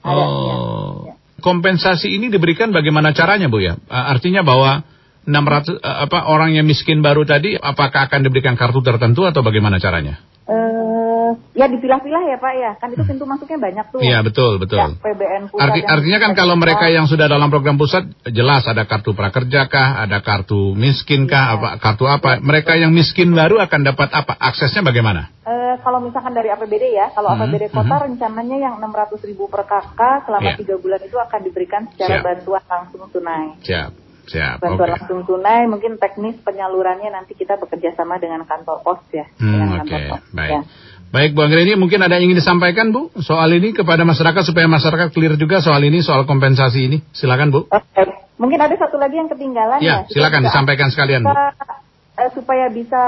Ada. ya. Oh. Kompensasi ini diberikan bagaimana caranya, Bu ya? Uh, Artinya bahwa 600 uh, apa orang yang miskin baru tadi apakah akan diberikan kartu tertentu atau bagaimana caranya? Eh, ya dipilah-pilah ya Pak ya. Kan itu pintu masuknya banyak tuh. Iya, betul, betul. Ya, PBN pusat Arti, artinya kan kalau mereka yang sudah dalam program pusat jelas ada kartu prakerja kah, ada kartu miskin kah, apa kartu apa? Mereka yang miskin baru akan dapat apa? Aksesnya bagaimana? Eh, kalau misalkan dari APBD ya, kalau Hmm, APBD kota rencananya yang 600 ribu per kakak selama Iya. tiga bulan itu akan diberikan secara Siap. bantuan langsung tunai. Siap. Siap. Bantuan Oke. langsung tunai, mungkin teknis penyalurannya nanti kita bekerja sama dengan kantor pos ya. Hmm, Oke, pos, baik. ya. Baik, Bu Anggreni, mungkin ada yang ingin disampaikan, Bu, soal ini kepada masyarakat supaya masyarakat clear juga soal ini, soal kompensasi ini. Silakan, Bu. Oke, mungkin ada satu lagi yang ketinggalan Ya, ya. silakan Kita- disampaikan sekalian, Bu. eh, supaya bisa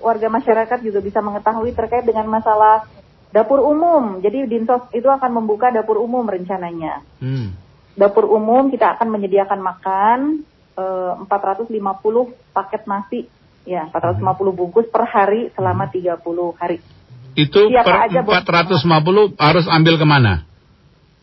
warga masyarakat juga bisa mengetahui terkait dengan masalah dapur umum. Jadi Dinsos itu akan membuka dapur umum rencananya. Hmm. Dapur umum kita akan menyediakan makan eh, 450 paket nasi, ya 450 bungkus per hari selama 30 hari. Itu Siapa per aja, Bu? 450 harus ambil ke mana?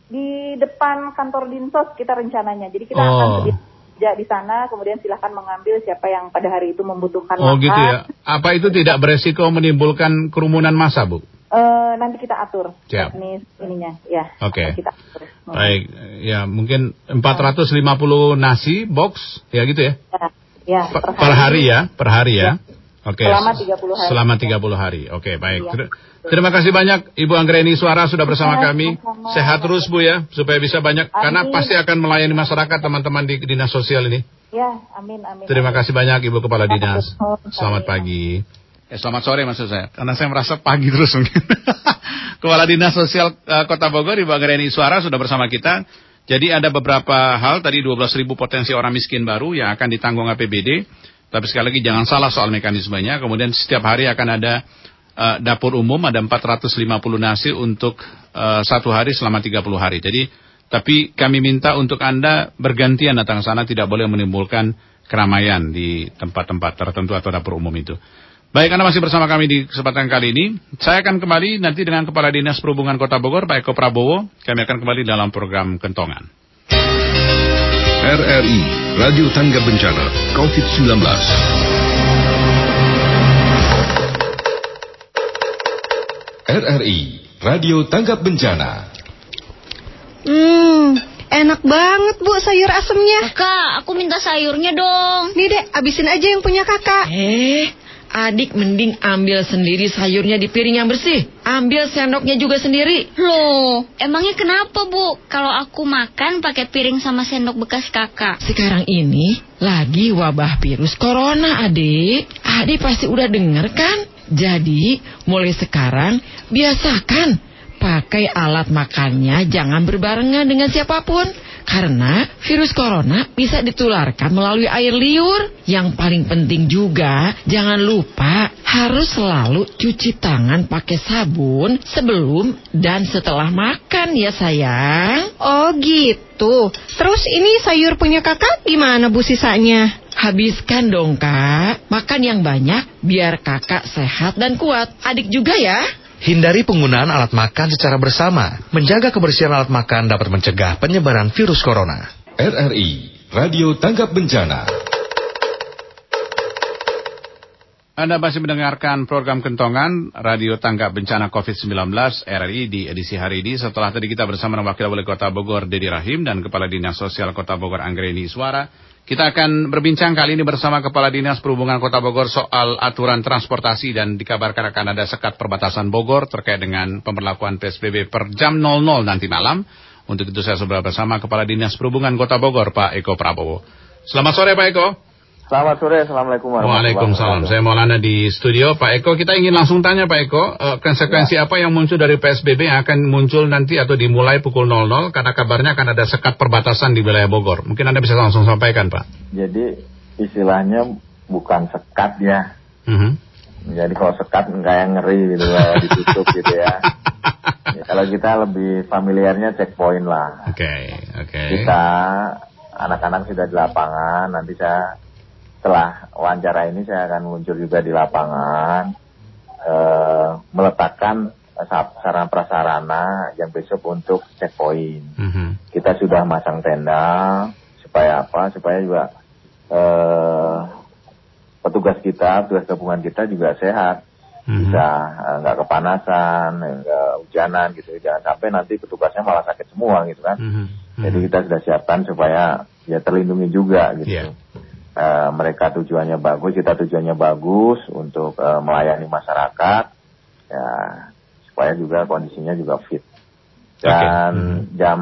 Di depan kantor Dinsos kita rencananya. Jadi kita Oh. akan sedia di sana, kemudian silahkan mengambil siapa yang pada hari itu membutuhkan Oh makan. gitu ya. Apa itu tidak beresiko menimbulkan kerumunan massa, Bu? Eh, nanti kita atur Siap. teknis ininya, ya. Oke. Kita atur. Hmm. Baik, ya mungkin 450 nasi box, ya gitu ya. Ya, ya, Per, per hari ya, per hari ya. Oke. Selama 30 hari. Selama 30 hari. Oke, baik. Iya. Ter- Terima kasih banyak Ibu Anggreni Suara sudah bersama Ya, kami. Sehat terus Bu ya, supaya bisa banyak karena Amin. pasti akan melayani masyarakat teman-teman di dinas sosial ini. Ya, amin, amin. Terima kasih banyak Ibu Kepala Dinas. Selamat pagi. Eh, selamat sore maksud saya, karena saya merasa pagi terus mungkin. Kepala Dinas Sosial eh, Kota Bogor Ibu Anggreni Suara sudah bersama kita. Jadi ada beberapa hal tadi 12.000 potensi orang miskin baru yang akan ditanggung APBD. Tapi sekali lagi jangan salah soal mekanismenya. Kemudian setiap hari akan ada eh, dapur umum ada 450 nasi untuk eh, satu hari selama 30 hari. Jadi tapi kami minta untuk Anda bergantian datang sana tidak boleh menimbulkan keramaian di tempat-tempat tertentu atau dapur umum itu. Baik, Anda masih bersama kami di kesempatan kali ini. Saya akan kembali nanti dengan Kepala Dinas Perhubungan Kota Bogor, Pak Eko Prabowo. Kami akan kembali dalam program Kentongan. RRI Radio Tangga Bencana COVID-19 RRI Radio Tanggap Bencana Hmm, enak banget bu sayur asemnya. Kak, aku minta sayurnya dong. Nih dek, abisin aja yang punya kakak. Eh, adik mending ambil sendiri sayurnya di piring yang bersih. Ambil sendoknya juga sendiri. Loh, emangnya kenapa, Bu? Kalau aku makan pakai piring sama sendok bekas kakak. Sekarang ini lagi wabah virus corona, adik. Adik pasti udah denger kan? Jadi, mulai sekarang biasakan pakai alat makannya jangan berbarengan dengan siapa pun. Karena virus corona bisa ditularkan melalui air liur. Yang paling penting juga, jangan lupa harus selalu cuci tangan pakai sabun sebelum dan setelah makan ya sayang. Oh gitu. Terus ini sayur punya kakak gimana bu sisanya? Habiskan dong kak, makan yang banyak biar kakak sehat dan kuat. Adik juga ya. Hindari penggunaan alat makan secara bersama. Menjaga kebersihan alat makan dapat mencegah penyebaran virus corona. RRI Radio Tanggap Bencana Anda masih mendengarkan program Kentongan Radio Tanggap Bencana COVID-19 RRI di edisi hari ini. Setelah tadi kita bersama dengan Wakil Wali Kota Bogor Dedi Rahim dan Kepala Dinas Sosial Kota Bogor Anggreni Suara. Kita akan berbincang kali ini bersama Kepala Dinas Perhubungan Kota Bogor soal aturan transportasi dan dikabarkan akan ada sekat perbatasan Bogor terkait dengan pemberlakuan PSBB per jam 00 nanti malam. Untuk itu saya sudah bersama Kepala Dinas Perhubungan Kota Bogor Pak Eko Prabowo. Selamat sore Pak Eko. Selamat sore, Assalamualaikum warahmatullahi Waalaikumsalam. Saya Maulana di studio. Pak Eko, kita ingin langsung tanya Pak Eko, eh, konsekuensi apa yang muncul dari PSBB yang akan muncul nanti atau dimulai pukul 00 karena kabarnya akan ada sekat perbatasan di wilayah Bogor. Mungkin Anda bisa langsung sampaikan Pak. Jadi istilahnya bukan sekat ya. Mhm. Jadi kalau sekat kayak ngeri gitu lah, ditutup gitu ya. Ya, Kalau kita lebih familiarnya checkpoint lah. Oke, oke. Kita anak-anak sudah di lapangan, nanti saya setelah wawancara ini saya akan muncul juga di lapangan eh, meletakkan sa- sarana prasarana yang besok untuk checkpoint. Mhm. kita sudah masang tenda supaya apa? Supaya juga eh, petugas kita petugas gabungan kita juga sehat. Bisa eh, nggak kepanasan nggak hujanan gitu. Jangan sampai nanti petugasnya malah sakit semua gitu kan. Jadi kita sudah siapkan supaya ya terlindungi juga gitu Eh, mereka tujuannya bagus kita tujuannya bagus untuk eh, melayani masyarakat ya supaya juga kondisinya juga fit dan jam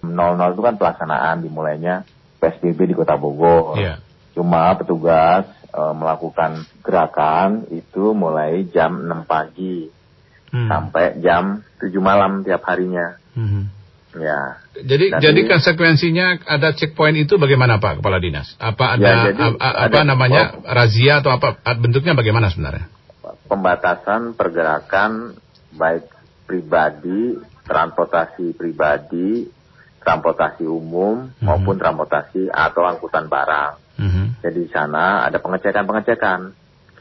00 itu kan pelaksanaan dimulainya PSBB di Kota Bogor. Iya. Cuma petugas eh, melakukan gerakan itu mulai jam 6 pagi Hmm. sampai jam 7 malam tiap harinya. Mhm. Ya. Jadi Jadi- jadi konsekuensinya ada checkpoint itu bagaimana Pak Kepala Dinas? Apa ada Ya, jadi a- a- apa ada- namanya razia atau apa bentuknya bagaimana sebenarnya? pembatasan pergerakan baik pribadi, transportasi pribadi, transportasi umum maupun transportasi atau angkutan barang. Mhm. Jadi di sana ada pengecekan-pengecekan.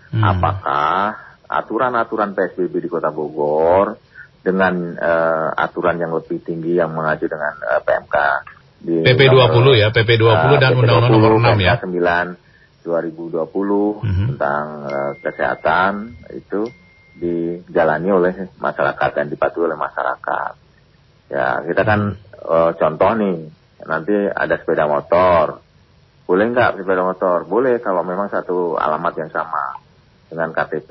Hmm. Apakah aturan-aturan PSBB di Kota Bogor dengan eh, aturan yang lebih tinggi yang mengacu dengan eh, PMK di PP 20 ya, PP 20 dan PP Undang-Undang Nomor 6 ya. PMK 9 2020 Mhm. tentang eh, kesehatan itu dijalani oleh masyarakat dan dipatuhi oleh masyarakat. Ya, kita kan eh, contoh nih, nanti ada sepeda motor. Boleh nggak sepeda motor? Boleh kalau memang satu alamat yang sama dengan KTP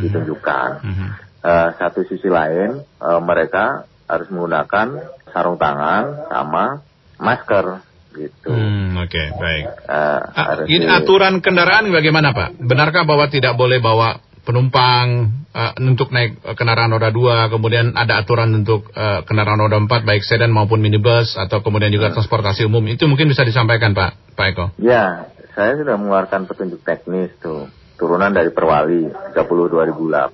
ditunjukkan. Mhm. Eh, satu sisi lain, eh, mereka harus menggunakan sarung tangan sama masker gitu. Hmm, oke, baik. Eh, Ah, harus ini di- aturan kendaraan bagaimana Pak? Benarkah bahwa tidak boleh bawa penumpang eh, untuk naik kendaraan roda 2, kemudian ada aturan untuk eh, kendaraan roda 4 baik sedan maupun minibus atau kemudian juga transportasi umum. Itu mungkin bisa disampaikan Pak, Pak Eko. Ya, saya sudah mengeluarkan petunjuk teknis tuh. Turunan dari Perwali 30 2008,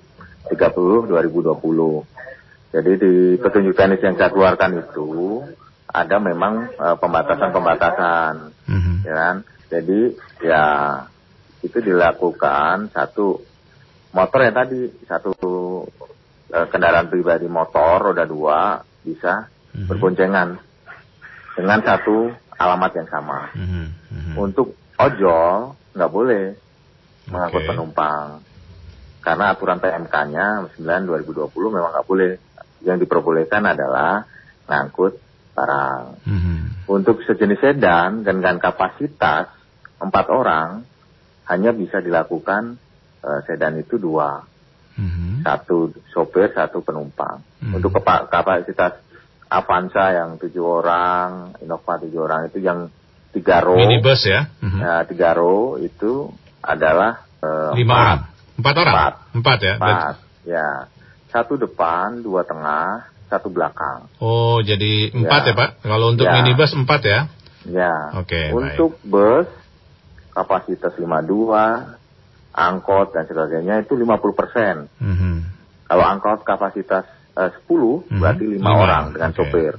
30 2020. Jadi di petunjuk teknis yang saya keluarkan itu ada memang eh, pembatasan-pembatasan, ya kan? Jadi ya itu dilakukan satu motor yang tadi satu eh, kendaraan pribadi motor roda dua bisa berboncengan dengan satu alamat yang sama. Untuk ojol nggak boleh mengangkut Oke. penumpang karena aturan PMK-nya 9 2020 memang nggak boleh. Yang diperbolehkan adalah ngangkut barang. Untuk sejenis sedan dengan kapasitas empat orang hanya bisa dilakukan eh, sedan itu dua, satu sopir satu penumpang. Untuk kepa- kapasitas Avanza yang tujuh orang, Innova tujuh orang itu yang tiga row, Minibus ya. Mhm. ya, tiga row itu adalah eh, Lima orang. Empat orang? Empat. Empat ya? Empat, ya. Satu depan, dua tengah, satu belakang. Oh, jadi empat ya, Ya. Pak? Kalau untuk Ya. minibus empat ya? Ya. Oke, Untuk bus kapasitas 52, angkot dan sebagainya itu 50 persen. Mhm. Kalau angkot kapasitas eh, 10 berarti lima orang dengan oke. sopir.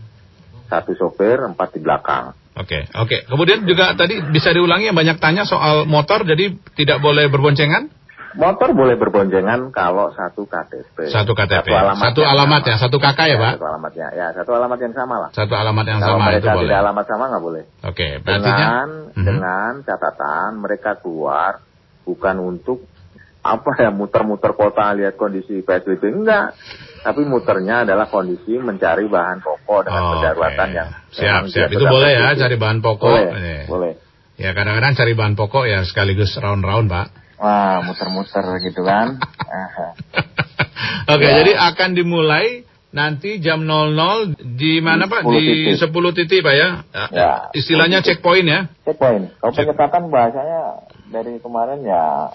Satu sopir, empat di belakang. Oke, oke. Kemudian juga tadi bisa diulangi yang banyak tanya soal motor, jadi tidak boleh berboncengan? Motor boleh berboncengan kalau satu KTP. Satu KTP. Satu alamat, Satu alamat ya, satu kakak ya, Pak? Satu alamatnya, ya satu alamat yang sama lah. Satu alamat yang kalau sama itu mereka boleh. tidak alamat sama nggak boleh. Oke, berarti dengan Mhm. dengan catatan mereka keluar bukan untuk apa ya muter-muter kota lihat kondisi PSBB enggak tapi muternya adalah kondisi mencari bahan pokok dengan Oke. kedaruratan yang Siap, siap. Itu boleh ya, cari bahan pokok. boleh, Eh. boleh Ya kadang-kadang cari bahan pokok ya sekaligus round-round, Pak. Wah muter-muter gitu kan. Oke, Ya. jadi akan dimulai nanti jam 00 di mana Pak? 10 Di titik. 10 titik Pak ya? Ya, Istilahnya 10 titik. checkpoint ya? checkpoint kalau penyekatan bahasanya dari kemarin ya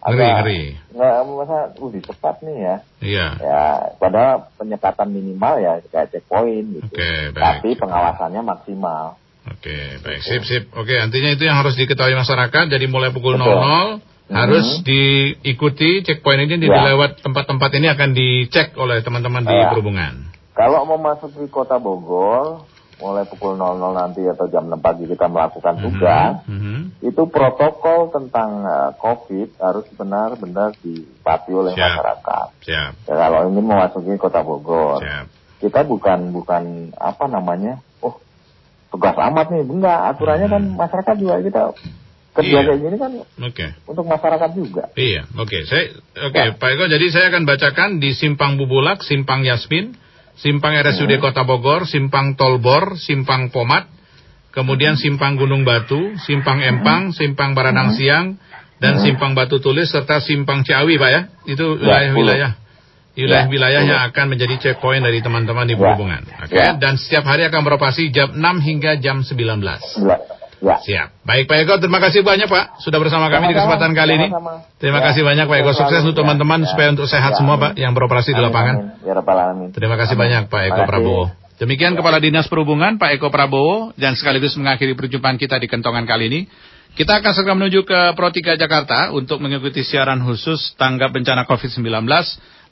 Ngeri, agak- ngeri. nggak masa uh cepat nih ya Iya. ya padahal penyekatan minimal ya kayak checkpoint gitu Oke, baik. tapi pengawasannya maksimal Oke, baik. Sip, sip. Oke, artinya itu yang harus diketahui masyarakat. Jadi mulai pukul Betul. 00 harus diikuti checkpoint ini di Ya. lewat tempat-tempat ini akan dicek oleh teman-teman di Ya. perhubungan. Kalau mau masuk di kota Bogor, mulai pukul 00 nanti atau jam 6 pagi kita melakukan tugas, Mhm. itu protokol tentang eh, COVID harus benar-benar dipatuhi oleh Siap. masyarakat. Siap. Ya, kalau ingin memasuki kota Bogor, Siap. kita bukan bukan apa namanya, oh tugas amat nih, enggak. Aturannya kan masyarakat juga kita kerja Hmm. Iya. kayak gini kan Oke. untuk masyarakat juga. Iya, oke. Saya oke, Ya. Pak Eko, jadi saya akan bacakan di Simpang Bubulak, Simpang Yasmin, Simpang RSUD Hmm. Kota Bogor, Simpang Tolbor, Simpang Pomat, kemudian Hmm. Simpang Gunung Batu, Simpang Empang, Simpang Baranang Siang, dan Hmm. Simpang Batu Tulis serta Simpang Ciawi, Pak ya. Itu Ya, wilayah-wilayah wilayah-wilayah Ya, yang akan menjadi checkpoint dari teman-teman di Ya. perhubungan. Oke, Ya. dan setiap hari akan beroperasi jam 6 hingga jam 19. Enggak. Ya. Siap. Baik Pak Eko, terima kasih banyak Pak sudah bersama kami di Sama-sama, kesempatan kali ini. sama-sama. Terima Ya, kasih banyak Pak Eko. Sukses untuk teman-teman Ya, supaya untuk sehat ya, semua. Pak yang beroperasi di Amin, lapangan. amin. Ya Rabbal Alamin. Terima kasih Amin. banyak Pak Eko. Prabowo. Demikian Kepala Dinas Perhubungan Pak Eko Prabowo dan sekaligus mengakhiri perjumpaan kita di kentongan kali ini. Kita akan segera menuju ke Pro 3 Jakarta untuk mengikuti siaran khusus tanggap bencana COVID-19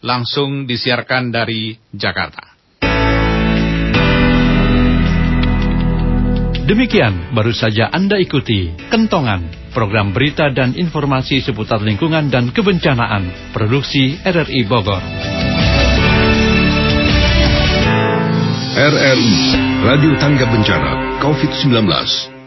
langsung disiarkan dari Jakarta. Demikian baru saja Anda ikuti Kentongan, program berita dan informasi seputar lingkungan dan kebencanaan, produksi RRI Bogor. RRI Radio Tangga Bencana COVID-19